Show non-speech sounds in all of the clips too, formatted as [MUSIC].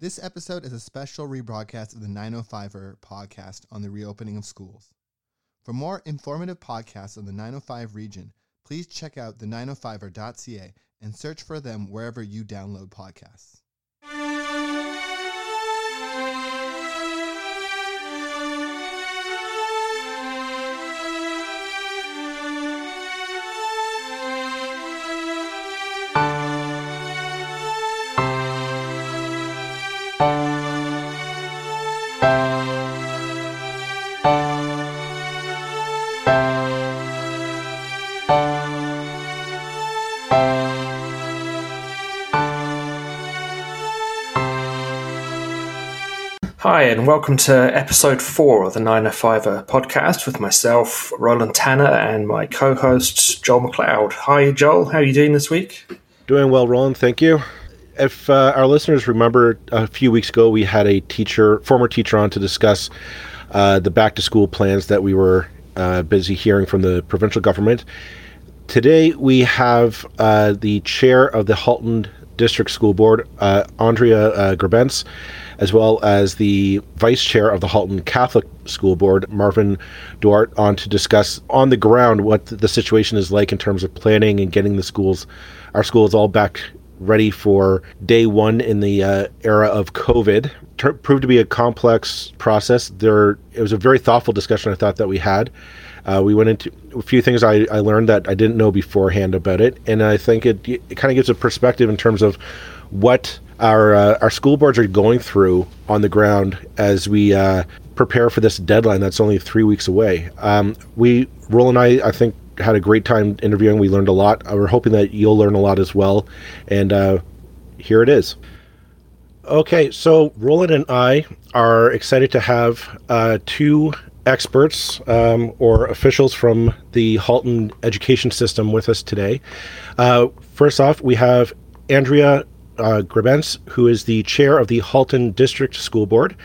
This episode is a special rebroadcast of the 905er podcast on the reopening of schools. For more informative podcasts on the 905 region, please check out the 905er.ca and search for them wherever you download podcasts. And welcome to episode four of the 905er podcast with myself, Roland Tanner, and my co host, Joel McLeod. Hi, Joel. How are you doing this week? Doing well, Roland. Thank you. If uh, our listeners remember, a few weeks ago, we had a teacher, former teacher, on to discuss uh, the back to school plans that we were uh, busy hearing from the provincial government. Today, we have uh, the chair of the Halton District School Board, uh, Andrea uh, Grebenc, as well as the vice chair of the Halton Catholic School Board, Marvin Duarte, on to discuss on the ground what the situation is like in terms of planning and getting the schools, our schools, all back ready for day one in the uh, era of COVID. Tur- proved to be a complex process. There, it was a very thoughtful discussion. I thought that we had. Uh, we went into a few things I, I learned that I didn't know beforehand about it, and I think it, it kind of gives a perspective in terms of what our uh, our school boards are going through on the ground as we uh, prepare for this deadline that's only three weeks away. Um, we, Roll and I, I think had a great time interviewing. We learned a lot. Uh, we're hoping that you'll learn a lot as well. And uh, here it is. Okay, so Roland and I are excited to have uh, two experts um, or officials from the Halton education system with us today. Uh, first off, we have Andrea uh, Grebenc, who is the chair of the Halton District School Board.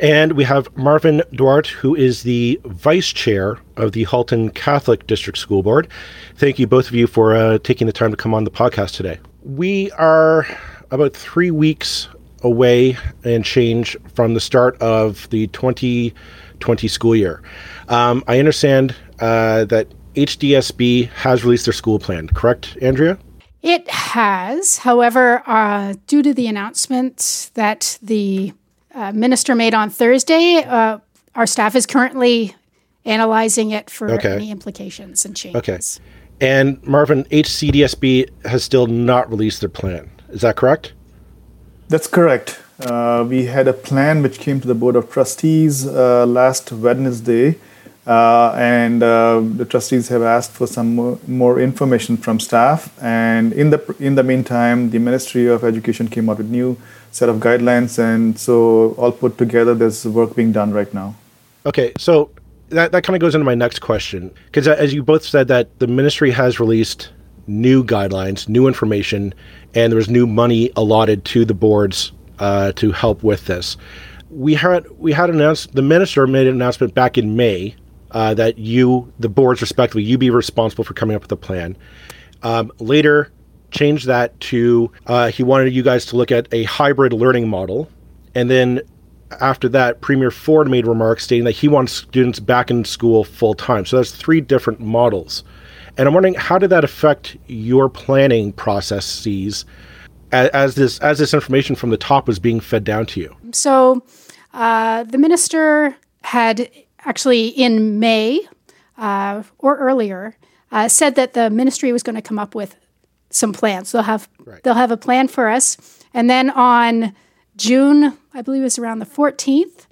And we have Marvin Duarte, who is the vice chair of the Halton Catholic District School Board. Thank you, both of you, for uh, taking the time to come on the podcast today. We are about three weeks away and change from the start of the 2020 school year. Um, I understand uh, that HDSB has released their school plan, correct, Andrea? It has. However, uh, due to the announcement that the uh, minister made on Thursday, uh, our staff is currently analyzing it for Okay. any implications and changes. Okay. And Marvin, HCDSB has still not released their plan. Is that correct? That's correct. Uh, we had a plan which came to the Board of Trustees uh, last Wednesday, uh, and uh, the trustees have asked for some more, more information from staff. And in the in the meantime, the Ministry of Education came out with new set of guidelines, and so all put together, there's work being done right now. Okay, so that, that kind of goes into my next question. Because as you both said, that the ministry has released new guidelines, new information, and there was new money allotted to the boards uh, to help with this. We had we had announced the minister made an announcement back in May uh, that you, the boards respectively, you be responsible for coming up with a plan. Um, later, changed that to uh, he wanted you guys to look at a hybrid learning model, and then after that, Premier Ford made remarks stating that he wants students back in school full time. So that's three different models. And I'm wondering how did that affect your planning processes as, as this as this information from the top was being fed down to you? So uh, the minister had actually in May uh, or earlier uh, said that the ministry was going to come up with some plans. They'll have they'll have a plan for us, and then on June, I believe it was around the 14th,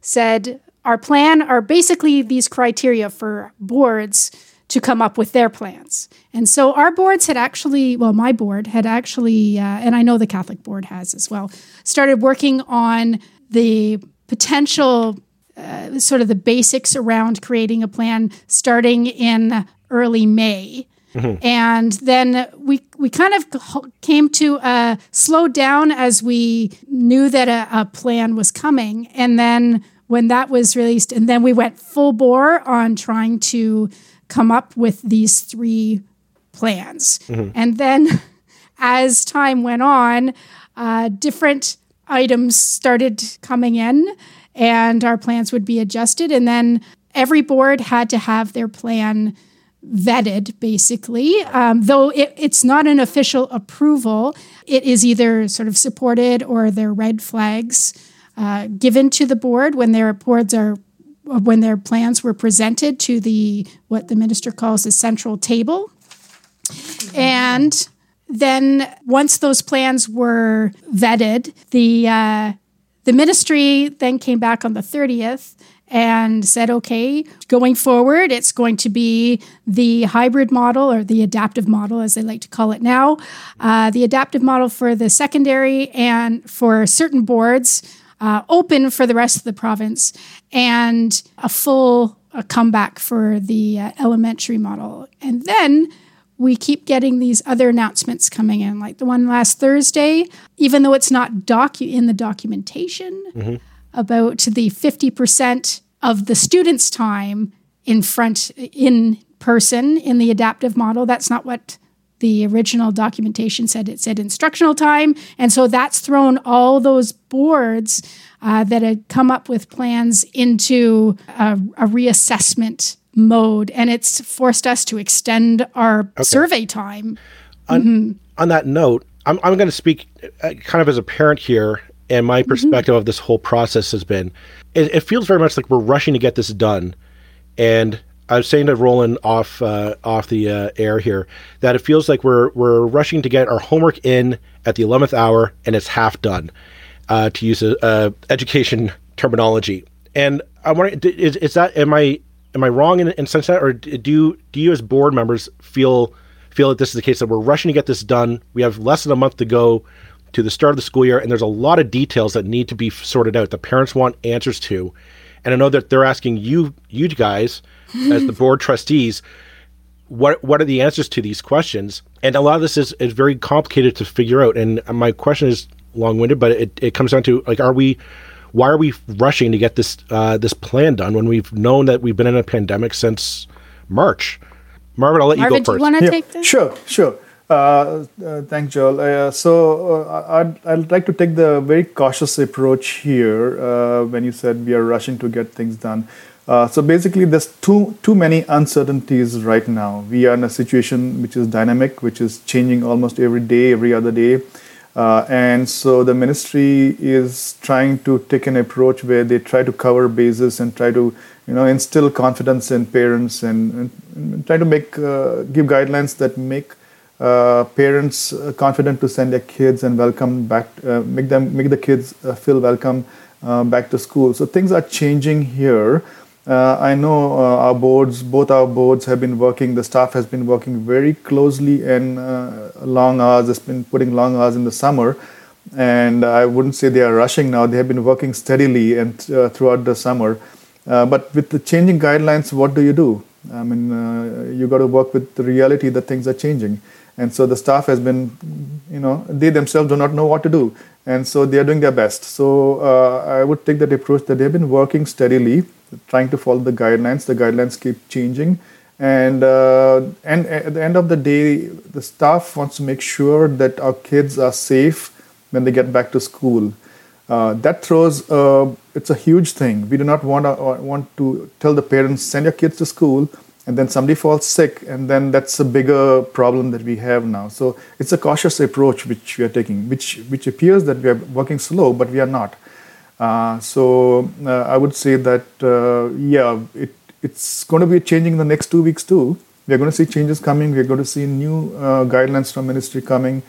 said our plan are basically these criteria for boards to come up with their plans. And so our boards had actually, well, my board had actually, uh, and I know the Catholic board has as well, started working on the potential uh, sort of the basics around creating a plan starting in early May. And then we we kind of came to uh, slow down as we knew that a, a plan was coming. And then when that was released, and then we went full bore on trying to come up with these three plans. And then as time went on, uh, different items started coming in and our plans would be adjusted. And then every board had to have their plan vetted, basically. Um, though it, it's not an official approval, it is either sort of supported or there are red flags uh, given to the board when their boards are when their plans were presented to the what the minister calls the central table and then once those plans were vetted the uh, the ministry then came back on the 30th and said, okay, going forward, it's going to be the hybrid model or the adaptive model, as they like to call it now. Uh, the adaptive model for the secondary and for certain boards, uh, open for the rest of the province, and a full a comeback for the uh, elementary model. And then we keep getting these other announcements coming in, like the one last Thursday, even though it's not docu- in the documentation mm-hmm. about the 50% of the students' time in front, in person, in the adaptive model. That's not what the original documentation said. It said instructional time. And so that's thrown all those boards uh, that had come up with plans into a, a reassessment mode, and it's forced us to extend our okay. survey time. On, mm-hmm. on that note, I'm, I'm going to speak uh, kind of as a parent here, and my mm-hmm. perspective mm-hmm. of this whole process has been it, it, feels very much like we're rushing to get this done. And I was saying to Roland off uh, off the uh, air here that it feels like we're we're rushing to get our homework in at the eleventh hour, and it's half done, uh, to use a, education terminology. And I want is, is that am I am I wrong in, in sense that, or do you do you as board members feel feel that this is the case that we're rushing to get this done? We have less than a month to go to the start of the school year, and there's a lot of details that need to be sorted out. The parents want answers to, and I know that they're asking you you guys [LAUGHS] as the board trustees what what are the answers to these questions and a lot of this is, is very complicated to figure out and my question is long-winded but it, it comes down to like are we why are we rushing to get this uh, this plan done when we've known that we've been in a pandemic since March? Marvin, I'll let Marvin, you go first. Do you want to yeah. take this? Sure, sure. Uh, uh, thanks, Joel. Uh, so uh, I'd, I'd like to take the very cautious approach here uh, when you said we are rushing to get things done. Uh, so basically, there's too too many uncertainties right now. We are in a situation which is dynamic, which is changing almost every day, every other day. Uh, and so the ministry is trying to take an approach where they try to cover bases and try to you know instill confidence in parents and, and, and try to make uh, give guidelines that make uh, parents uh, confident to send their kids and welcome back uh, make them make the kids uh, feel welcome back to school. So things are changing here uh, I know uh, our boards, both our boards have been working, the staff has been working very closely and uh, long hours, it's been putting long hours in the summer. And I wouldn't say they are rushing now, they have been working steadily and uh, throughout the summer. Uh, but with the changing guidelines, what do you do? I mean, uh, you got to work with the reality that things are changing. And so the staff has been, you know, they themselves do not know what to do. And so they are doing their best. So I would take that approach that they've been working steadily trying to follow the guidelines. The guidelines keep changing, and uh, and at the end of the day, the staff wants to make sure that our kids are safe when they get back to school. Uh, that throws uh, it's a huge thing. We do not want to, uh, want to tell the parents send your kids to school and then somebody falls sick and then that's a bigger problem that we have now so it's a cautious approach which we are taking which which appears that we are working slow but we are not uh, so uh, I would say that uh, yeah, it, it's going to be changing in the next two weeks too. We're going to see changes coming. We're going to see new guidelines from ministry coming.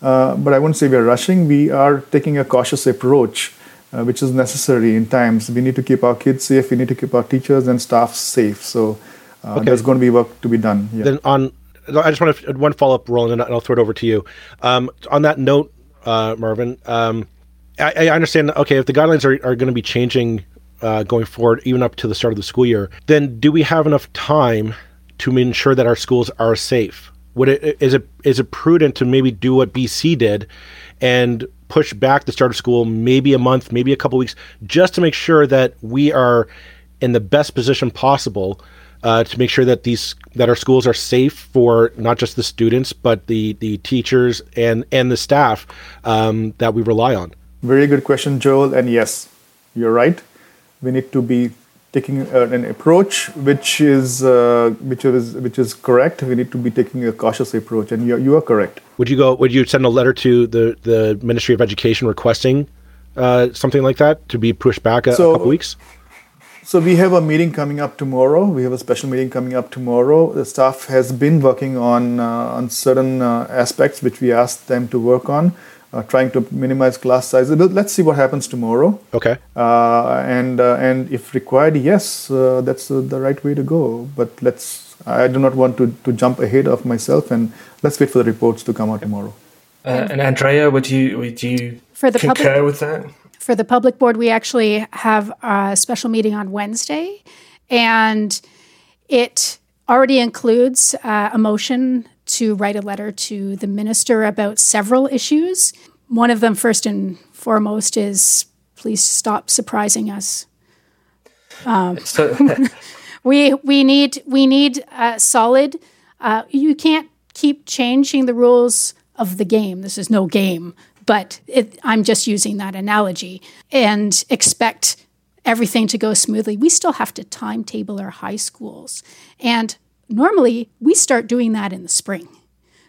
but I wouldn't say we're rushing. We are taking a cautious approach. Uh, which is necessary in times. We need to keep our kids safe. We need to keep our teachers and staff safe. So uh, okay. there's going to be work to be done. Yeah. Then on, I just want to one follow up, Roland, and I'll throw it over to you. Um, on that note, uh, Marvin, um, I, I understand. Okay, if the guidelines are, are going to be changing uh, going forward, even up to the start of the school year, then do we have enough time to ensure that our schools are safe? Would it is it is it prudent to maybe do what BC did and push back the start of school maybe a month, maybe a couple weeks, just to make sure that we are in the best position possible uh, to make sure that these that our schools are safe for not just the students but the the teachers and and the staff um, that we rely on. Very good question, Joel. And yes, you're right. We need to be taking an approach which is uh, which is which is correct. We need to be taking a cautious approach, and you you are correct. Would you go? Would you send a letter to the the Ministry of Education requesting uh, something like that to be pushed back a, So- a couple weeks? So we have a meeting coming up tomorrow. We have a special meeting coming up tomorrow. The staff has been working on uh, on certain uh, aspects which we asked them to work on, uh, trying to minimize class sizes. But let's see what happens tomorrow. Okay. Uh, and uh, and if required, yes, uh, that's uh, the right way to go. But let's. I do not want to, to jump ahead of myself, and let's wait for the reports to come out tomorrow. Uh, and Andrea, would you would you For the concur public- with that? For the public board, we actually have a special meeting on Wednesday, and it already includes uh, a motion to write a letter to the minister about several issues. One of them, first and foremost, is please stop surprising us. [LAUGHS] So, [LAUGHS] We we need we need uh, solid. Uh, you can't keep changing the rules of the game. This is no game, but it, I'm just using that analogy and expect everything to go smoothly. We still have to timetable our high schools, and normally we start doing that in the spring.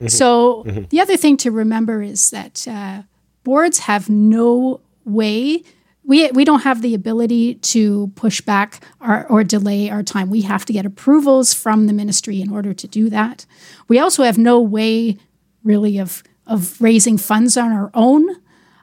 So the other thing to remember is that uh, boards have no way. We, we don't have the ability to push back our, or delay our time. We have to get approvals from the ministry in order to do that. We also have no way, really, of, of raising funds on our own.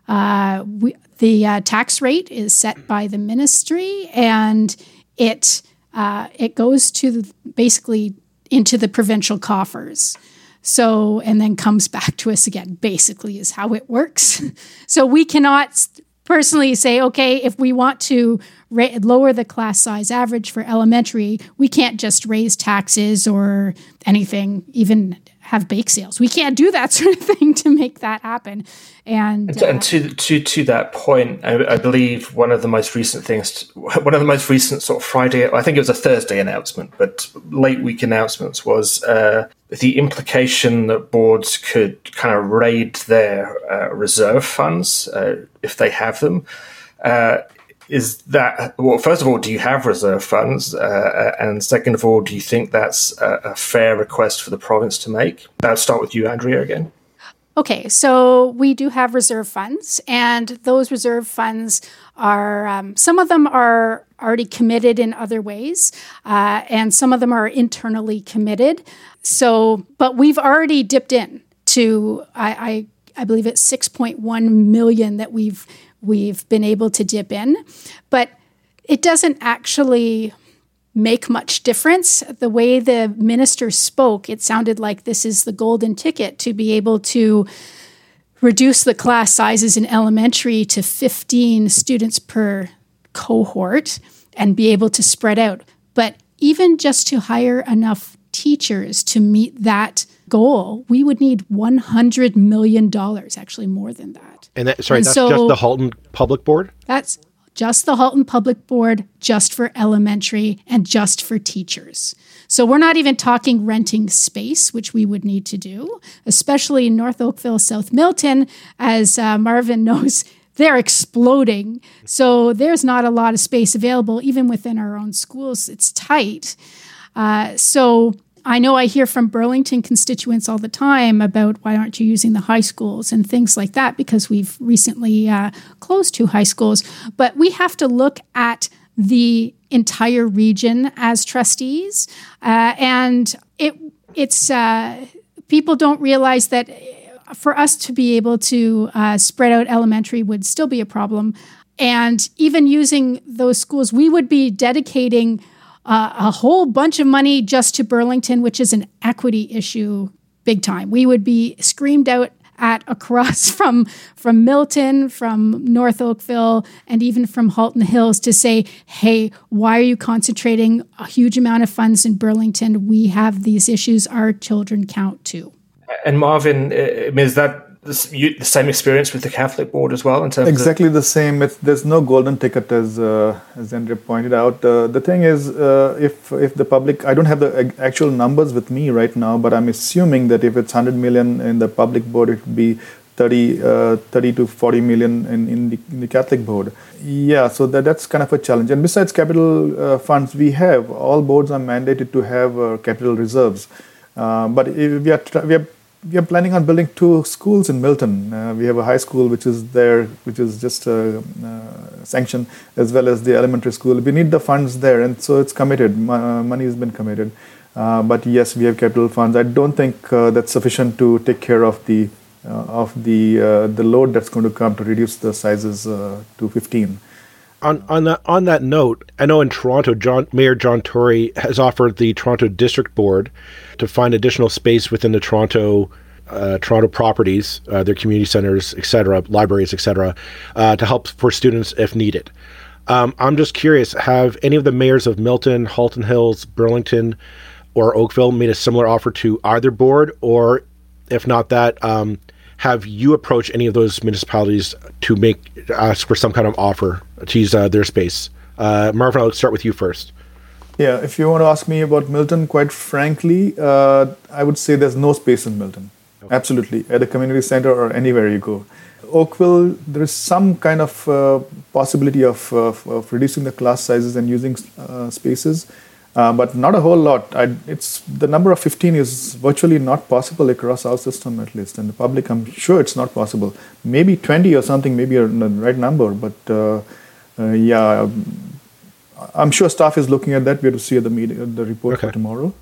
Uh, we, the uh, tax rate is set by the ministry, and it uh, it goes to the, basically into the provincial coffers. So, and then comes back to us again, basically, is how it works. [LAUGHS] so, we cannot personally say, okay, if we want to ra- lower the class size average for elementary, we can't just raise taxes or anything, even have bake sales. We can't do that [LAUGHS] sort of thing to make that happen. And, uh, and to to to that point, I, I believe one of the most recent things, [LAUGHS] one of the most recent sort of Friday, I think it was a Thursday announcement, but late week announcements was uh, the implication that boards could kind of raid their uh, reserve funds uh, if they have them. Uh, is that well? First of all, do you have reserve funds? Uh, and second of all, do you think that's a, a fair request for the province to make? I'll start with you, Andrea, again. Okay, so we do have reserve funds, and those reserve funds are um, some of them are already committed in other ways, uh, and some of them are internally committed. So, but we've already dipped in to I I, I believe it's six point one million that we've we've been able to dip in, but it doesn't actually make much difference. The way the minister spoke, it sounded like this is the golden ticket to be able to reduce the class sizes in elementary to 15 students per cohort and be able to spread out. But even just to hire enough teachers to meet that goal, we would need $100 million, actually more than that. And that, sorry, And that's so- just the Halton Public Board. That's just the Halton Public Board, just for elementary, and just for teachers. So we're not even talking renting space, which we would need to do, especially in North Oakville, South Milton, as uh, Marvin [LAUGHS] knows. They're exploding. So there's not a lot of space available, even within our own schools. It's tight. Uh, so I know I hear from Burlington constituents all the time about why aren't you using the high schools and things like that because we've recently uh, closed two high schools. But we have to look at the entire region as trustees, uh, and it it's uh, people don't realize that for us to be able to uh, spread out elementary would still be a problem. And even using those schools, we would be dedicating uh, a whole bunch of money just to Burlington, which is an equity issue big time. We would be screamed out at across [LAUGHS] from from Milton, from North Oakville, and even from Halton Hills to say, "Hey, why are you concentrating a huge amount of funds in Burlington? We have these issues. Our children count too." And Marvin, uh, is that the you- the same experience with the Catholic board as well in terms Exactly the same. It's, there's no golden ticket, as uh, as Andrea pointed out. Uh, the thing is, uh, if if the public, I don't have the actual numbers with me right now, but I'm assuming that if it's 100 million in the public board, it would be 30, uh, 30 to 40 million in, in, the, in the Catholic board. Yeah, so that, that's kind of a challenge. And besides capital uh, funds, we have all boards are mandated to have uh, capital reserves. Uh, but we are, we are we are planning on building two schools in Milton. Uh, we have a high school which is there, which is just uh, uh, sanctioned, as well as the elementary school. We need the funds there, and so it's committed. money has been committed. Uh, but yes, we have capital funds. I don't think uh, that's sufficient to take care of the uh, of the the load that's going to come to reduce the sizes to 15. On on that on that note, I know in Toronto, John Mayor John Tory has offered the Toronto District Board to find additional space within the Toronto uh, Toronto properties, uh, their community centers, etc., libraries, etc., uh, to help for students if needed. Um, I'm just curious: Have any of the mayors of Milton, Halton Hills, Burlington, or Oakville made a similar offer to either board, or if not that, um, have you approached any of those municipalities to make ask for some kind of offer to use uh, their space? Uh, Marvin, I'll start with you first. Yeah, if you want to ask me about Milton, quite frankly, uh, I would say there's no space in Milton. Okay. Absolutely, at a community center or anywhere you go. Oakville, there is some kind of uh, possibility of, of, of, reducing the class sizes and using uh, spaces uh, but not a whole lot. I, it's the number of 15 is virtually not possible across our system at least, and the public. I'm sure it's not possible. Maybe 20 or something, maybe a, the right number, but uh, uh, yeah, I'm sure staff is looking at that. We have to see the meeting, the report okay. for tomorrow.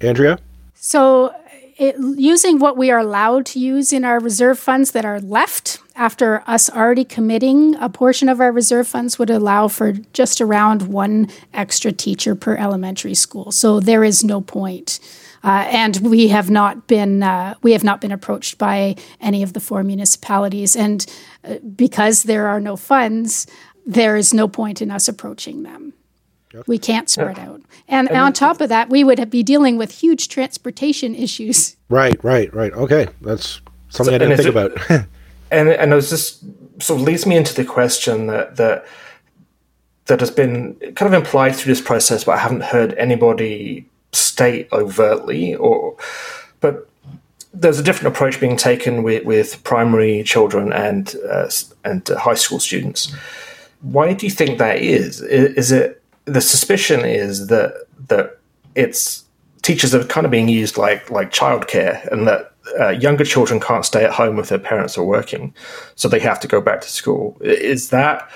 Andrea. So it, using what we are allowed to use in our reserve funds that are left after us already committing a portion of our reserve funds would allow for just around one extra teacher per elementary school. So there is no point. Uh, and we have not been uh, we have not been approached by any of the four municipalities, and uh, because there are no funds, there is no point in us approaching them. We can't spread yeah. out. And, and on top of that, we would be dealing with huge transportation issues. Right, right, right. Okay. That's something so, I didn't think about. [LAUGHS] and and it was just sort of leads me into the question that that that has been kind of implied through this process, but I haven't heard anybody state overtly or but there's a different approach being taken with, with primary children and uh, and high school students. Why do you think that is? Is it the suspicion is that that it's teachers are kind of being used like like childcare, and that uh, younger children can't stay at home if their parents are working, so they have to go back to school. Is that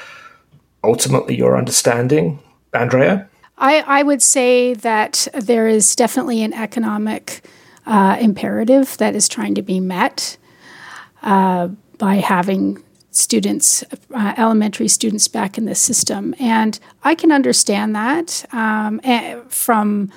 ultimately your understanding, Andrea? I, I would say that there is definitely an economic uh, imperative that is trying to be met uh, by having students, uh, elementary students back in the system. And I can understand that um, eh, from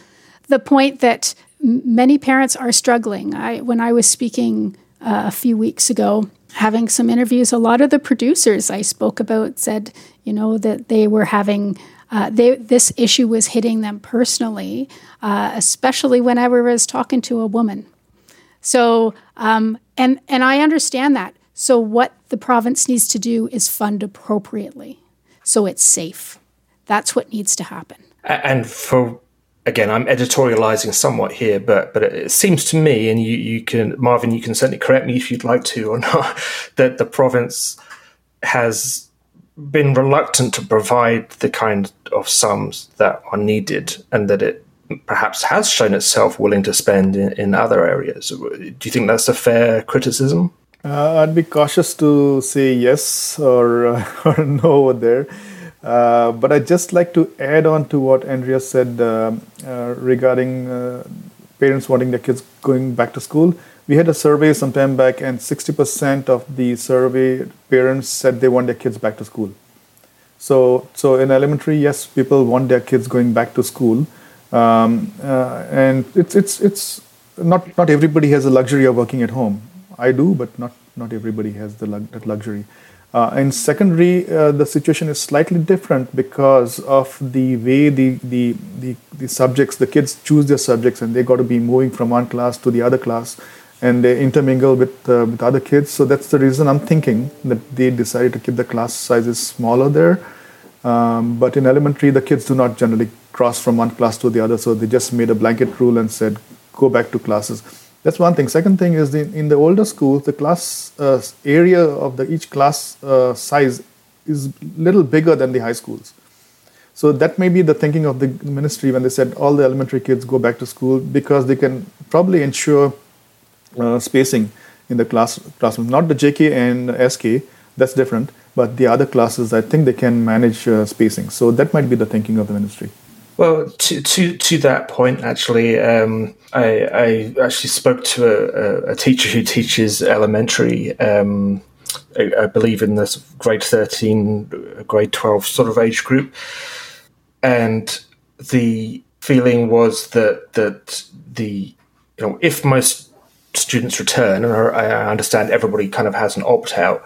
the point that many parents are struggling. I, when I was speaking uh, a few weeks ago, having some interviews, a lot of the producers I spoke about said, you know, that they were having. Uh, they, this issue was hitting them personally, uh, especially when I was talking to a woman. So, um, and and I understand that so, what the province needs to do is fund appropriately so it's safe. That's what needs to happen. And for again, I'm editorializing somewhat here, but but it seems to me, and you, you can Marvin, you can certainly correct me if you'd like to or [LAUGHS] not, that the province has been reluctant to provide the kind of sums that are needed, and that it perhaps has shown itself willing to spend in, in other areas. Do you think that's a fair criticism? Uh, I'd be cautious to say yes or, uh, [LAUGHS] or no over there. Uh, but I'd just like to add on to what Andrea said uh, uh, regarding uh, parents wanting their kids going back to school. We had a survey some time back, and 60% of the survey parents said they want their kids back to school. So, so in elementary, yes, people want their kids going back to school, um, and it's it's it's not not everybody has the luxury of working at home. I do, but not not everybody has the that luxury. Uh, in secondary, uh, the situation is slightly different because of the way the, the, the, the, subjects, the kids choose their subjects and they got to be moving from one class to the other class and they intermingle with, uh, with other kids. So that's the reason I'm thinking that they decided to keep the class sizes smaller there. Um, but in elementary, the kids do not generally cross from one class to the other. So they just made a blanket rule and said, go back to classes That's one thing. Second thing is the, in the older schools, the class uh, area of the each class uh, size is little bigger than the high schools. So that may be the thinking of the ministry when they said all the elementary kids go back to school because they can probably ensure uh, spacing in the class classroom. Not the JK and SK, that's different, but the other classes, I think they can manage uh, spacing. So that might be the thinking of the ministry. Well, to to to that point, actually, um, I, I actually spoke to a, a, teacher who teaches elementary. Um, I, I, believe in this grade thirteen, grade twelve sort of age group, and the feeling was that that the you know if most students return, and I understand everybody kind of has an opt out,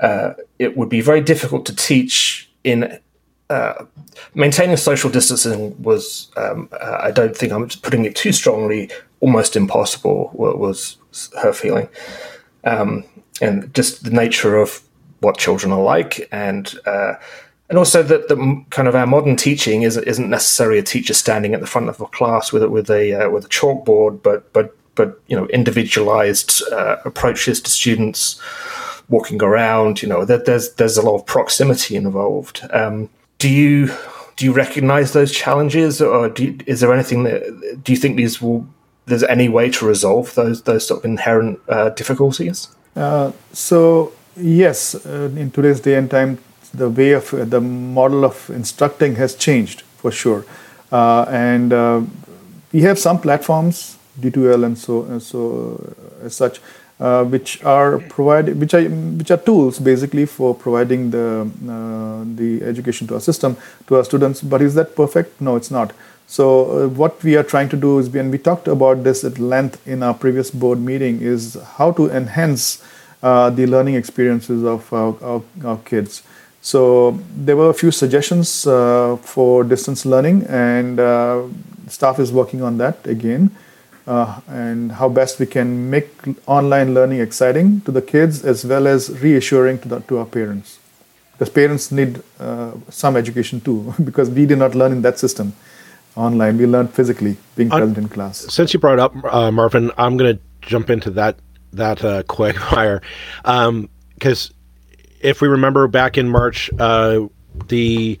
uh, it would be very difficult to teach in uh, maintaining social distancing was, um, uh, I don't think I'm putting it too strongly, almost impossible, was her feeling. Um, and just the nature of what children are like, and uh, and also that the kind of our modern teaching is, isn't necessarily a teacher standing at the front of a class with a, with a uh, with a chalkboard, but but but you know individualized uh, approaches to students walking around. You know, that there's there's a lot of proximity involved. Um, do you do you recognize those challenges, or you, is there anything that do you think these will? There's any way to resolve those those sort of inherent uh, difficulties? Uh, so yes, uh, in today's day and time, the way of the model of instructing has changed for sure, uh, and uh, we have some platforms D2L and so and so as such uh, which are provided, which are which are tools basically for providing the uh, the education to our system to our students. But is that perfect? No, it's not. So uh, what we are trying to do is, and we talked about this at length in our previous board meeting, is how to enhance uh, the learning experiences of our, our, our, kids. So there were a few suggestions uh, for distance learning, and uh, staff is working on that again uh, and how best we can make online learning exciting to the kids as well as reassuring to, the, to our parents. Because parents need uh, some education too, [LAUGHS] because we did not learn in that system online. We learned physically, being present in class. Since you brought up uh, Marvin, I'm going to jump into that that uh, [LAUGHS] quagmire because um, if we remember back in March, uh, the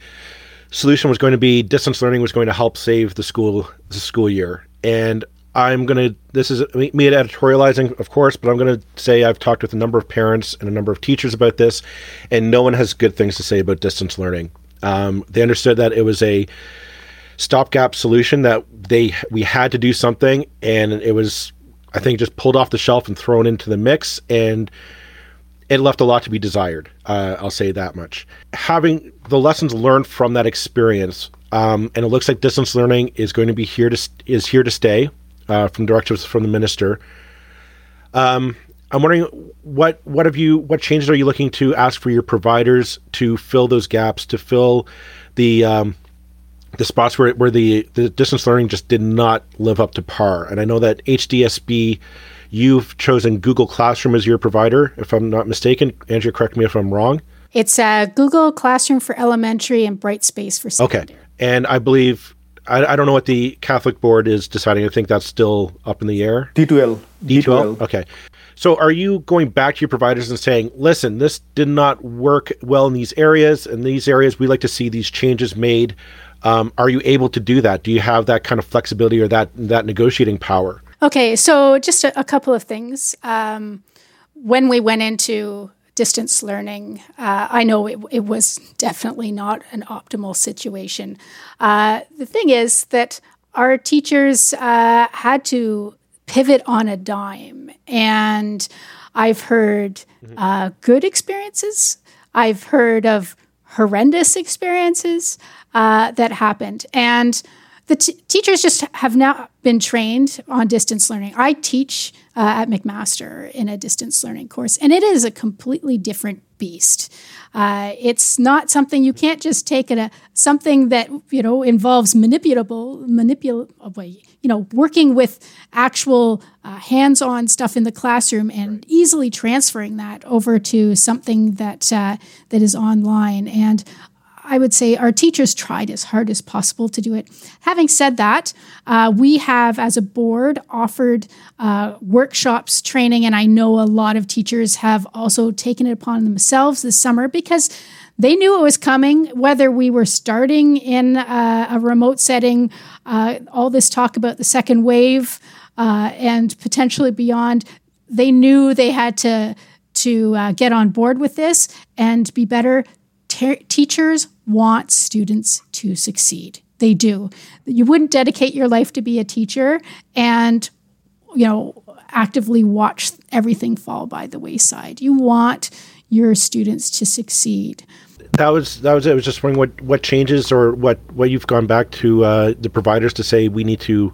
solution was going to be distance learning was going to help save the school the school year, and I'm going to, this is me editorializing, of course, but I'm going to say I've talked with a number of parents and a number of teachers about this, and no one has good things to say about distance learning. Um, they understood that it was a stopgap solution that they we had to do something, and it was, I think, just pulled off the shelf and thrown into the mix, and it left a lot to be desired. Uh, I'll say that much. Having the lessons learned from that experience, um, and it looks like distance learning is going to be here to is here to stay uh, from directives from the minister. Um, I'm wondering what what have you what changes are you looking to ask for your providers to fill those gaps to fill the um, the spots where where the the distance learning just did not live up to par. And I know that HDSB, you've chosen Google Classroom as your provider, if I'm not mistaken. Andrea, correct me if I'm wrong. It's uh, Google Classroom for elementary and Brightspace for secondary. Okay, and I believe I, I, don't know what the Catholic board is deciding. I think that's still up in the air. D2L. D2L. Okay. So are you going back to your providers and saying, listen, this did not work well in these areas, In these areas we like to see these changes made? Um, are you able to do that? Do you have that kind of flexibility or that that negotiating power? Okay, so just a, a couple of things. Um, when we went into distance learning. Uh, I know it, it, was definitely not an optimal situation. Uh, the thing is that our teachers uh, had to pivot on a dime, and I've heard uh, good experiences. I've heard of horrendous experiences uh, that happened, and the t- teachers just have now been trained on distance learning. I teach uh, at McMaster in a distance learning course, and it is a completely different beast. Uh, it's not something you can't just take it a something that you know involves manipulable, manipulable, you know, working with actual uh, hands-on stuff in the classroom and right. easily transferring that over to something that uh, that is online. And I would say our teachers tried as hard as possible to do it. Having said that, uh, we have, as a board, offered uh, workshops, training, and I know a lot of teachers have also taken it upon themselves this summer because they knew it was coming, whether we were starting in uh, a remote setting, uh, all this talk about the second wave uh, and potentially beyond. They knew they had to to uh, get on board with this and be better. Teachers want students to succeed. They do. You wouldn't dedicate your life to be a teacher and, you know, actively watch everything fall by the wayside. You want your students to succeed. That was that was it. I was just wondering what what changes or what what you've gone back to uh, the providers to say we need to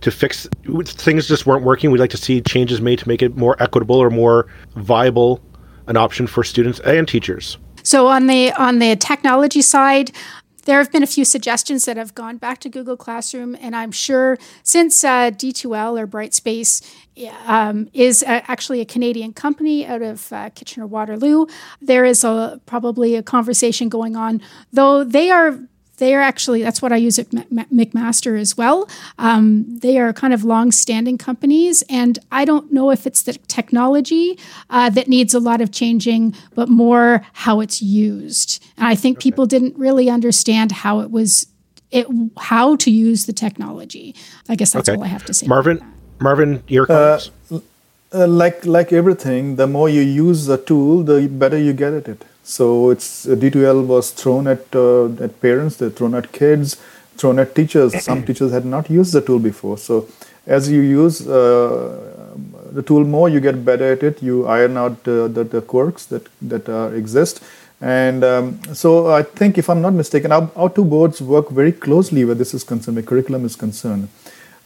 to fix things just weren't working. We'd like to see changes made to make it more equitable or more viable an option for students and teachers. So on the on the technology side, there have been a few suggestions that have gone back to Google Classroom, and I'm sure since uh, D2L or Brightspace um, is a, actually a Canadian company out of uh, Kitchener Waterloo, there is a, probably a conversation going on, though they are they are actually that's what I use at McMaster as well. Um, they are kind of long-standing companies, and I don't know if it's the technology uh, that needs a lot of changing, but more how it's used. And I think okay. people didn't really understand how it was, it how to use the technology. I guess that's okay. all I have to say. Marvin, Marvin, your comments. Uh, uh, like like everything, the more you use the tool, the better you get at it. So it's uh, D2L was thrown at uh, at parents, they're thrown at kids, thrown at teachers. [CLEARS THROAT] Some teachers had not used the tool before. So as you use uh, the tool more, you get better at it. You iron out the, the quirks that that uh, exist. And um, so I think, if I'm not mistaken, our, our two boards work very closely where this is concerned, where curriculum is concerned.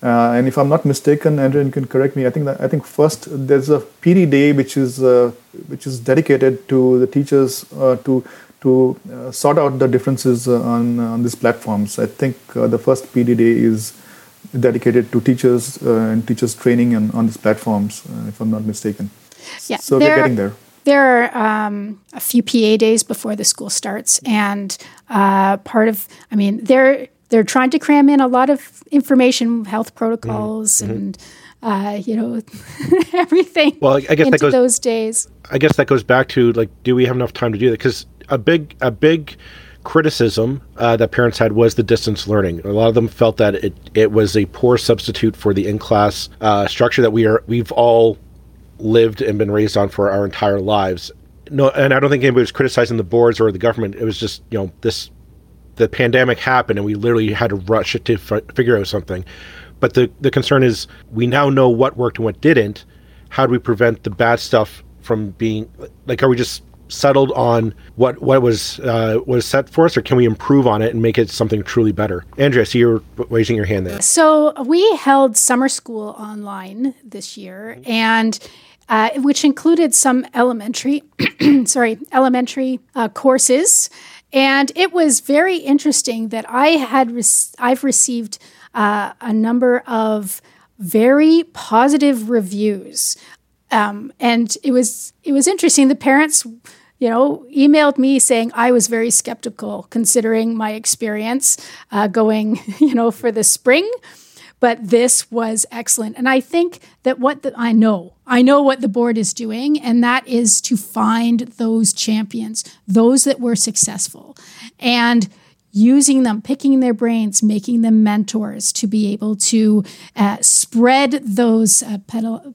Uh, and if I'm not mistaken, Andrew, you can correct me. I think that, I think first there's a PD day which is uh, which is dedicated to the teachers uh, to to uh, sort out the differences uh, on on these platforms. I think uh, the first PD day is dedicated to teachers and teachers training on, on these platforms, if I'm not mistaken. Yeah, so we're getting there. There are um, a few PA days before the school starts, and part of, I mean, there they're trying to cram in a lot of information, health protocols, mm-hmm. and uh, you know [LAUGHS] everything. Well, I guess that goes those days. I guess that goes back to like, do we have enough time to do that? Because a big a big criticism uh, that parents had was the distance learning. A lot of them felt that it it was a poor substitute for the in class uh, structure that we are we've all lived and been raised on for our entire lives. No, and I don't think anybody was criticizing the boards or the government. It was just you know this the pandemic happened and we literally had to rush it to f- figure out something. But the, the concern is we now know what worked and what didn't. How do we prevent the bad stuff from being like? Are we just settled on what what was uh, was set for us, or can we improve on it and make it something truly better? Andrea, see you're raising your hand there. So we held summer school online this year, and uh, which included some elementary, [CLEARS THROAT] sorry, elementary uh, courses and it was very interesting that I had re- I've received uh, a number of very positive reviews, um, and it was it was interesting. The parents, you know, emailed me saying I was very skeptical considering my experience uh, going, [LAUGHS] you know, for the spring but this was excellent. And I think that what the, I know, I know what the board is doing, and that is to find those champions, those that were successful, and using them, picking their brains, making them mentors to be able to uh, spread those uh,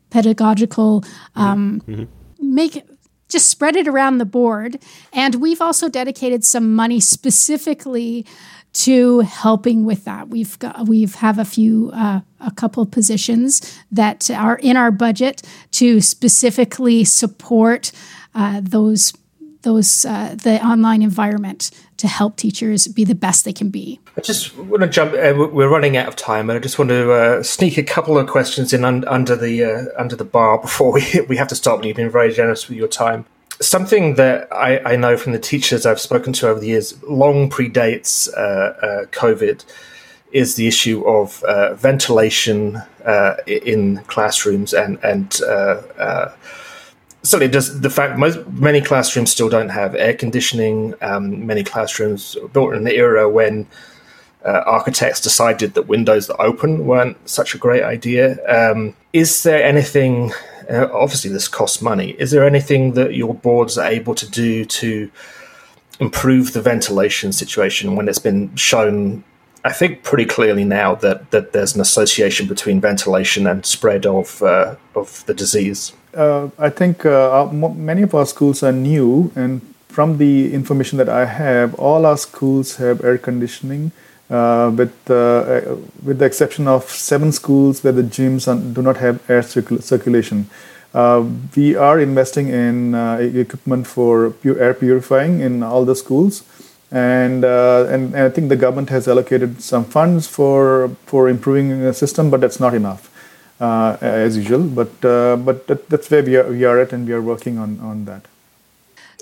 pedagogical, um, mm-hmm. make just spread it around the board. And we've also dedicated some money specifically to helping with that. We've got we've have a few uh, a couple positions that are in our budget to specifically support uh, those those uh, the online environment to help teachers be the best they can be. I just want to jump. Uh, we're running out of time, and I just want to uh, sneak a couple of questions in un- under the uh, under the bar before [LAUGHS] we we have to stop. And you've been very generous with your time something that I, I, know from the teachers I've spoken to over the years long predates uh, uh, COVID is the issue of uh, ventilation uh, in classrooms and and uh, uh, certainly does the fact most many classrooms still don't have air conditioning. Um, many classrooms built in the era when architects decided that windows that open weren't such a great idea. Um, is there anything? Uh, obviously, this costs money. Is there anything that your boards are able to do to improve the ventilation situation when it's been shown I think pretty clearly now that, that there's an association between ventilation and spread of uh, of the disease. Uh, I think uh, many of our schools are new, and from the information that I have, all our schools have air conditioning, uh, with uh, uh, with the exception of seven schools where the gyms do not have air circul- circulation. we are investing in equipment for pure air purifying in all the schools and, uh, and, and I think the government has allocated some funds for for improving the system, but that's not enough, uh, as usual. But uh, but that, that's where we are, we are at, and we are working on on that.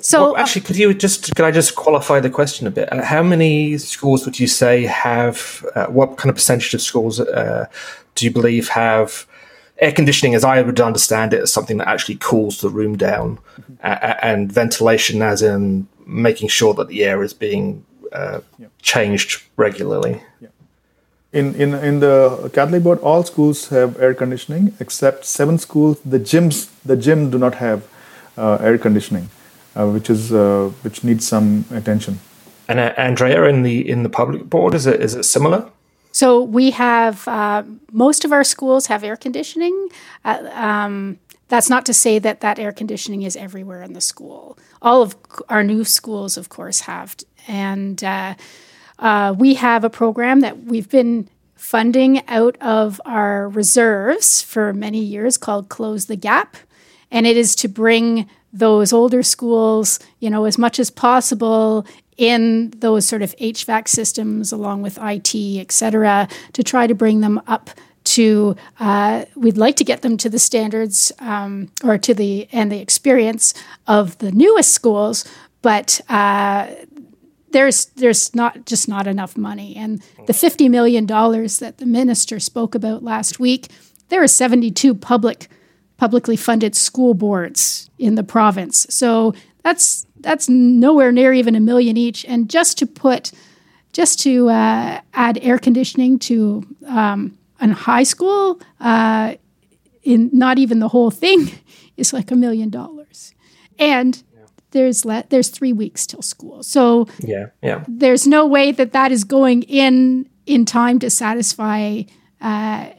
So well, actually, could you just could I just qualify the question a bit? Uh, how many schools would you say have? Uh, what kind of percentage of schools uh, do you believe have? air conditioning, as I would understand it, is something that actually cools the room down, mm-hmm. and ventilation, as in making sure that the air is being uh, yeah. changed regularly. Yeah. In, in, in the Catholic board, all schools have air conditioning except seven schools. The gyms the gym do not have uh, air conditioning, uh, which is uh, which needs some attention. And uh, Andrea, in the in the public board, is it is it similar? So we have uh, most of our schools have air conditioning. Um, that's not to say that that air conditioning is everywhere in the school. All of our new schools, of course, have. And uh, uh, we have a program that we've been funding out of our reserves for many years called Close the Gap. And it is to bring those older schools, you know, as much as possible in those sort of HVAC systems along with IT, et cetera, to try to bring them up to uh, we'd like to get them to the standards um, or to the and the experience of the newest schools, but uh, there's there's not just not enough money. And the fifty million dollars that the minister spoke about last week, there are seventy two public publicly funded school boards in the province. So that's that's nowhere near even a million each. And just to put just to uh, add air conditioning to um, in high school, uh, in not even the whole thing, [LAUGHS] is like a million dollars. And there's le- there's three weeks till school, so yeah, yeah. There's no way that that is going in in time to satisfy, uh,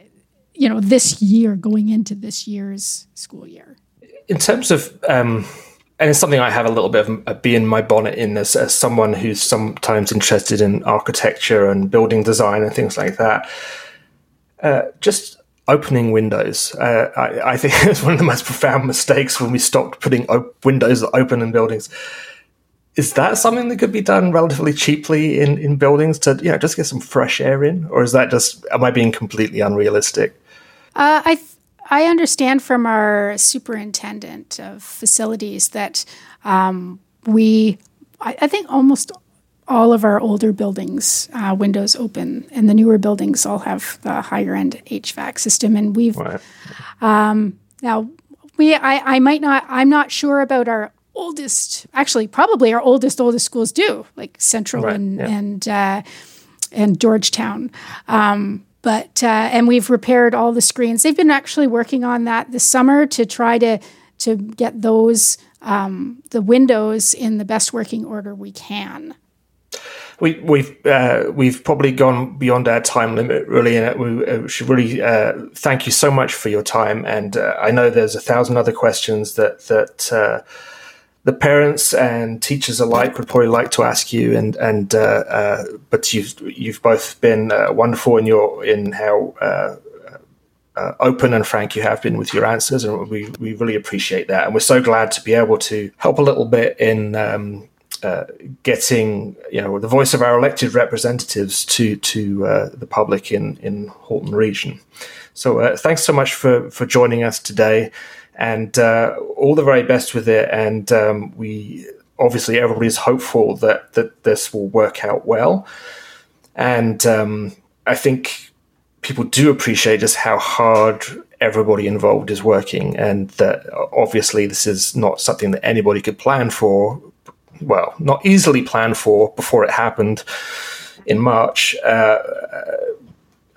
you know, this year going into this year's school year. In terms of um, and it's something I have a little bit of a bee in my bonnet in as, as someone who's sometimes interested in architecture and building design and things like that. Uh, just opening windows. Uh, I, I, think [LAUGHS] it's one of the most profound mistakes when we stopped putting op- windows that open in buildings. Is that something that could be done relatively cheaply in, in buildings to you know just get some fresh air in, or is that just am I being completely unrealistic? Uh, I th- I understand from our superintendent of facilities that um, we I, I think almost all of our older buildings uh, windows open, and the newer buildings all have the higher end HVAC system. And we've right. um, now we I, I might not I'm not sure about our oldest actually probably our oldest oldest schools do like Central right. and yeah. and uh, and Georgetown. Um, but uh, and we've repaired all the screens. They've been actually working on that this summer to try to to get those um, the windows in the best working order we can we, we've uh, we've probably gone beyond our time limit, really, and we uh, should really uh, thank you so much for your time. And uh, I know there's a thousand other questions that that uh, the parents and teachers alike would probably like to ask you, and and uh, but you've you've both been wonderful in your in how. Uh, open and frank you have been with your answers, and we, we really appreciate that. And we're so glad to be able to help a little bit in um, uh, getting you know the voice of our elected representatives to to uh, the public in in Halton Region. So uh, thanks so much for for joining us today, and uh, all the very best with it. And um, we obviously everybody's hopeful that that this will work out well, and um, I think people do appreciate just how hard everybody involved is working, and that obviously this is not something that anybody could plan for. Well, not easily plan for before it happened in March. Uh,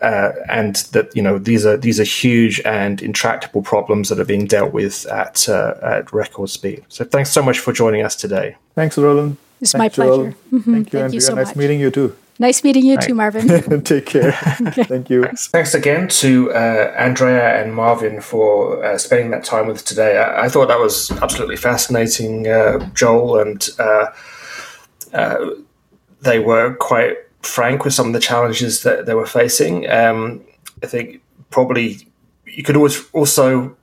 uh, and that you know these are these are huge and intractable problems that are being dealt with at uh, at record speed. So thanks so much for joining us today. Thanks, Roland. It's my pleasure. Mm-hmm. [LAUGHS] Thank you, Thank you so nice much. meeting you too. Nice meeting you too, Marvin. [LAUGHS] Take care. [LAUGHS] okay. Thank you. Thanks, Thanks again to uh, Andrea and Marvin for uh, spending that time with us today. I, I thought that was absolutely fascinating, uh, Joel, and uh, uh, they were quite frank with some of the challenges that they were facing. Um, I think probably you could always also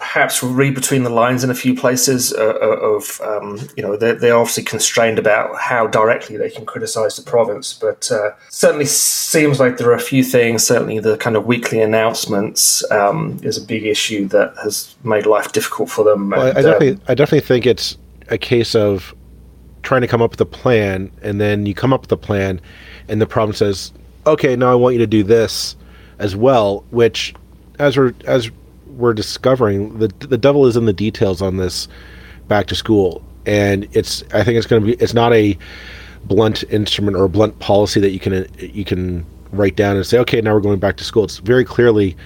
perhaps read between the lines in a few places uh, uh, of, um, you know, they're, they're, obviously constrained about how directly they can criticize the province, but uh, certainly seems like there are a few things, certainly the kind of weekly announcements um, is a big issue that has made life difficult for them. Well, and, I, definitely, um, I definitely think it's a case of trying to come up with a plan, and then you come up with a plan, and the problem says, okay, now I want you to do this as well, which as we're as we're discovering the the devil is in the details on this back to school, and it's I think it's going to be it's not a blunt instrument or a blunt policy that you can you can write down and say okay now we're going back to school. It's very clearly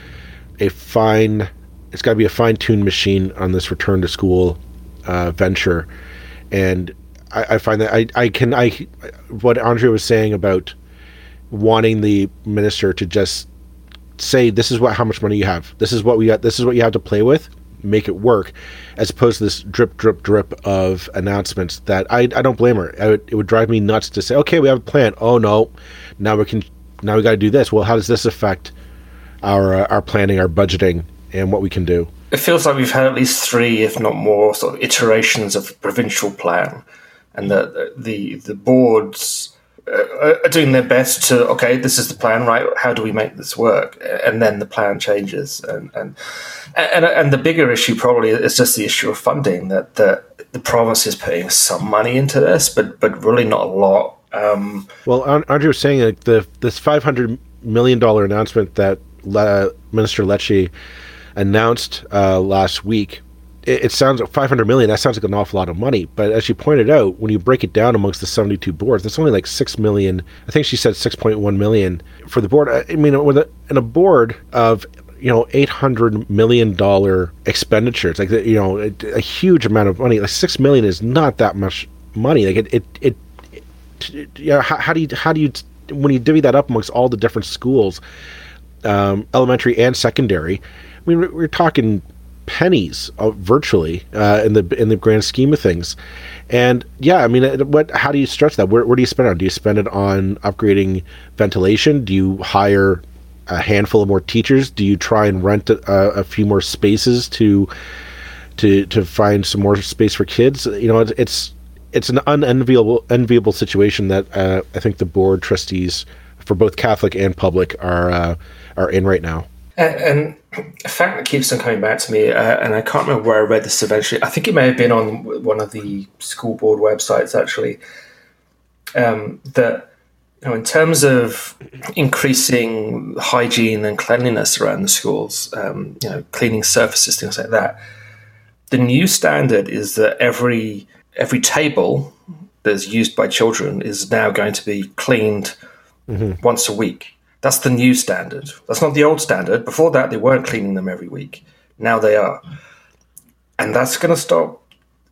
a fine. It's got to be a fine tuned machine on this return to school uh, venture, and I, I find that I I can I what Andrea was saying about wanting the minister to just say this is what how much money you have. This is what we got. This is what you have to play with. Make it work, as opposed to this drip, drip, drip of announcements that I, I don't blame her. Would, it would drive me nuts to say, okay, we have a plan. Oh no, now we can now we got to do this. Well, how does this affect our uh, our planning, our budgeting, and what we can do? It feels like we've had at least three, if not more, sort of iterations of provincial plan, and the the the boards uh, are doing their best to okay this is the plan right? How do we make this work? And then the plan changes. And and and, and the bigger issue probably is just the issue of funding that the the province is putting some money into this but but really not a lot. Um, well Andrea was saying like the this 500 million dollar announcement that Le- minister Lecce announced uh, last week it, it sounds 500 million. That sounds like an awful lot of money. But as you pointed out, when you break it down amongst the 72 boards, that's only like six million. I think she said 6.1 million for the board. I mean, with a, in a board of you know, eight hundred million dollar expenditures, like you know, a, a, huge amount of money. Like six million is not that much money. Like it, it, it, it you know, how, how, do you, how do you, when you divvy that up amongst all the different schools, um, elementary and secondary? I mean, we're talking pennies uh, virtually uh, in the in the grand scheme of things. And yeah, I mean, what? How do you stretch that? Where, where do you spend it on? Do you spend it on upgrading ventilation? Do you hire a handful of more teachers? Do you try and rent a, a few more spaces to to to find some more space for kids? You know, it's it's, an unenviable enviable situation that uh, I think the board trustees for both Catholic and public are uh, are in right now. And, a fact that keeps on coming back to me, uh, and I can't remember where I read this eventually. I think it may have been on one of the school board websites actually. Um, that you know, in terms of increasing hygiene and cleanliness around the schools, um, you know, cleaning surfaces, things like that. The new standard is that every every table that's used by children is now going to be cleaned mm-hmm. once a week. That's the new standard. That's not the old standard. Before that, they weren't cleaning them every week. Now they are, and that's going to stop.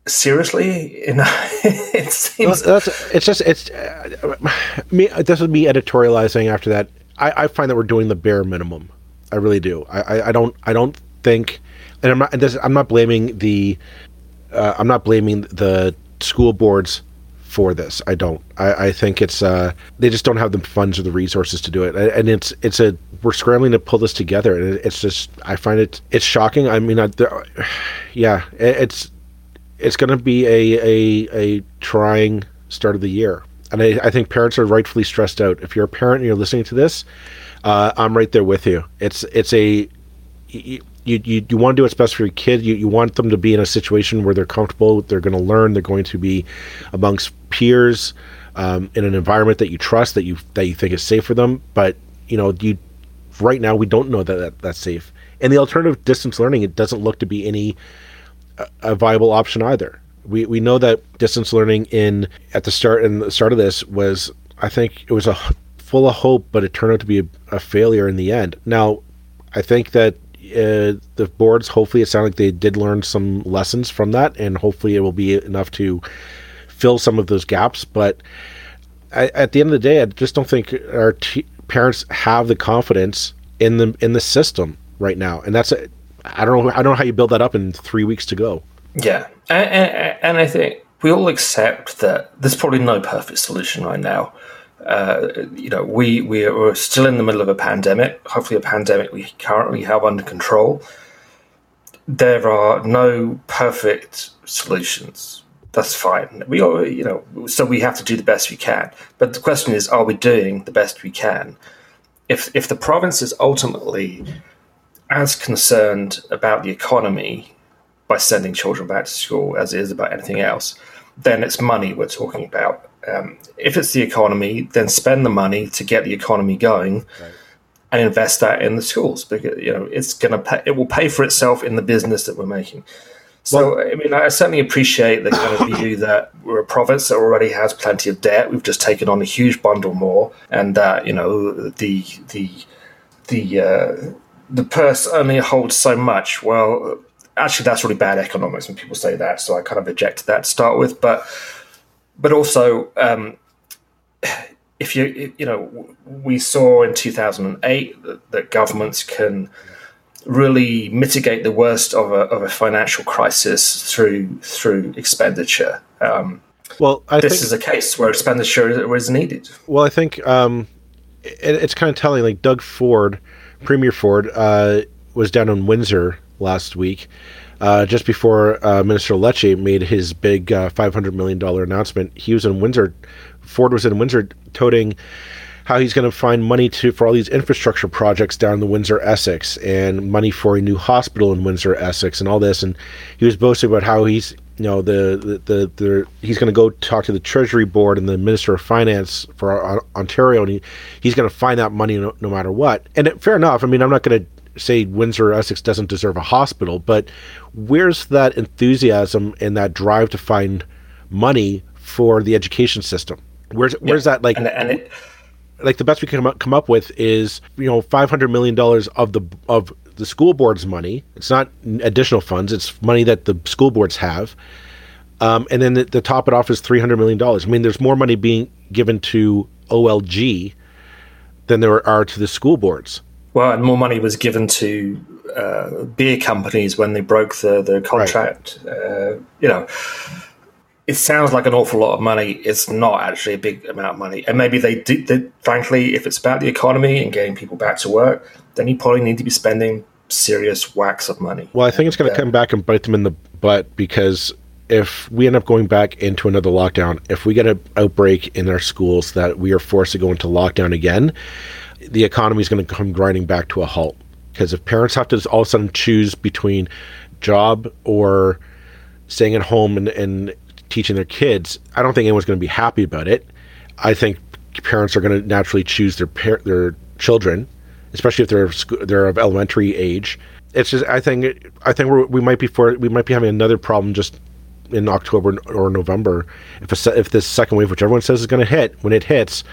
Seriously, in [LAUGHS] it seems well, it's just it's uh, me. This is me editorializing after that. I, I, find that we're doing the bare minimum. I really do. I, I, I don't. I don't think, and I'm not. And I'm not blaming the. Uh, I'm not blaming the school boards for this. I don't. I, I think it's uh, they just don't have the funds or the resources to do it, and it's it's a we're scrambling to pull this together, and it's just I find it it's shocking. I mean, I, there, [SIGHS] yeah, it's it's going to be a, a a trying start of the year, and I, I think parents are rightfully stressed out. If you're a parent and you're listening to this, uh, I'm right there with you. It's it's a you, you, you want to do what's best for your kid. You, you want them to be in a situation where they're comfortable, they're going to learn, they're going to be amongst peers um, in an environment that you trust, that you that you think is safe for them. But you know, you right now we don't know that, that that's safe. And the alternative distance learning, it doesn't look to be any uh, a viable option either. We we know that distance learning in at the start and the start of this was I think it was a full of hope, but it turned out to be a, a failure in the end. Now, I think that uh, the boards hopefully it sounded like they did learn some lessons from that, and hopefully it will be enough to fill some of those gaps. But I, at the end of the day, I just don't think our t- parents have the confidence in the in the system right now, and that's a, I don't know I don't know how you build that up in three weeks to go. Yeah, and, and, and I think we all accept that there's probably no perfect solution right now. Uh, you know, we we are still in the middle of a pandemic. Hopefully, a pandemic we currently have under control. There are no perfect solutions. That's fine. We are, you know, so we have to do the best we can. But the question is, are we doing the best we can? If if the province is ultimately as concerned about the economy by sending children back to school as it is about anything else, then it's money we're talking about. Um, if it's the economy, then spend the money to get the economy going. Right. And invest that in the schools because you know it's going to pay. It will pay for itself in the business that we're making. So, well, I mean, I certainly appreciate the kind of [COUGHS] view that we're a province that already has plenty of debt. We've just taken on a huge bundle more, and that you know the the the uh, the purse only holds so much. Well, actually, that's really bad economics when people say that. So I kind of rejected that to start with, but but also, um, if you you know, we saw in two thousand and eight that, that, governments can really mitigate the worst of a, of a financial crisis through through expenditure. Um, well, I this think, is a case where expenditure was needed. Well, I think um, it, it's kind of telling. Like Doug Ford, Premier Ford, uh, was down in Windsor last week, uh, just before uh, Minister Lecce made his big uh, $500 million announcement. He was in Windsor, Ford was in Windsor toting how he's going to find money to for all these infrastructure projects down in the Windsor Essex and money for a new hospital in Windsor Essex and all this. And he was boasting about how he's you know the the, the, the he's going to go talk to the Treasury Board and the Minister of Finance for Ontario, and he, he's going to find that money no, no matter what. And it, fair enough. I mean, I'm not going to say Windsor Essex doesn't deserve a hospital, but where's that enthusiasm and that drive to find money for the education system? Where's where's yeah. that like? And, and it, like the best we can come up, come up with is you know five hundred million dollars of the of the school board's money. It's not additional funds; it's money that the school boards have. Um, and then the, the top it off is three hundred million dollars. I mean, there's more money being given to OLG than there are to the school boards. Well, and more money was given to uh, beer companies when they broke the the contract. Right. Uh, you know, it sounds like an awful lot of money. It's not actually a big amount of money, and maybe they did. They, frankly, if it's about the economy and getting people back to work, then you probably need to be spending serious whacks of money. Well, I think it's going to come back and bite them in the butt because if we end up going back into another lockdown, if we get an outbreak in our schools that we are forced to go into lockdown again, the economy is going to come grinding back to a halt. Because if parents have to all of a sudden choose between job or staying at home and, and teaching their kids, I don't think anyone's going to be happy about it. I think parents are going to naturally choose their par- their children, especially if they're they're of elementary age. It's just I think I think we might be for we might be having another problem just in October or November if a, if this second wave, which everyone says is going to hit, when it hits,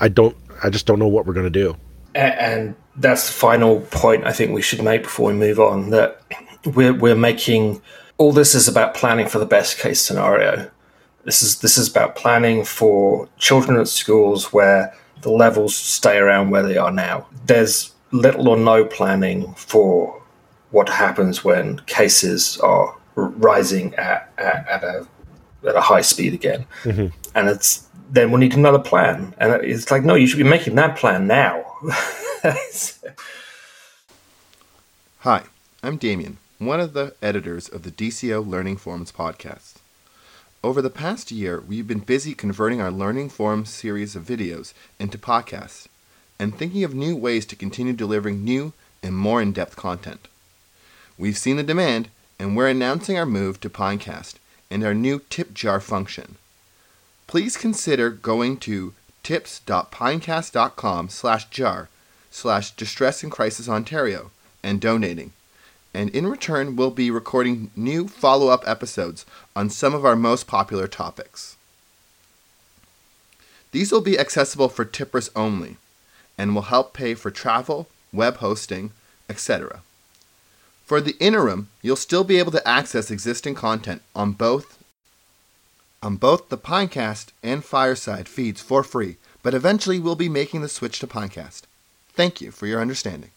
I don't I just don't know what we're going to do. And that's the final point I think we should make before we move on. That we're we're making all this is about planning for the best case scenario. This is this is about planning for children at schools where the levels stay around where they are now. There's little or no planning for what happens when cases are rising at, at, at a at a high speed again, mm-hmm. and it's then we'll need another plan. And it's like, no, you should be making that plan now. [LAUGHS] Hi, I'm Damien, one of the editors of the DCO Learning Forums podcast. Over the past year, we've been busy converting our Learning Forums series of videos into podcasts and thinking of new ways to continue delivering new and more in depth content. We've seen the demand, and we're announcing our move to Pinecast and our new tip jar function please consider going to tips.pinecast.com slash jar slash distress and crisis Ontario and donating. And in return, we'll be recording new follow up episodes on some of our most popular topics. These will be accessible for tippers only and will help pay for travel, web hosting, etc. For the interim, you'll still be able to access existing content on both on both the Pinecast and Fireside feeds for free, but eventually we'll be making the switch to Pinecast. Thank you for your understanding.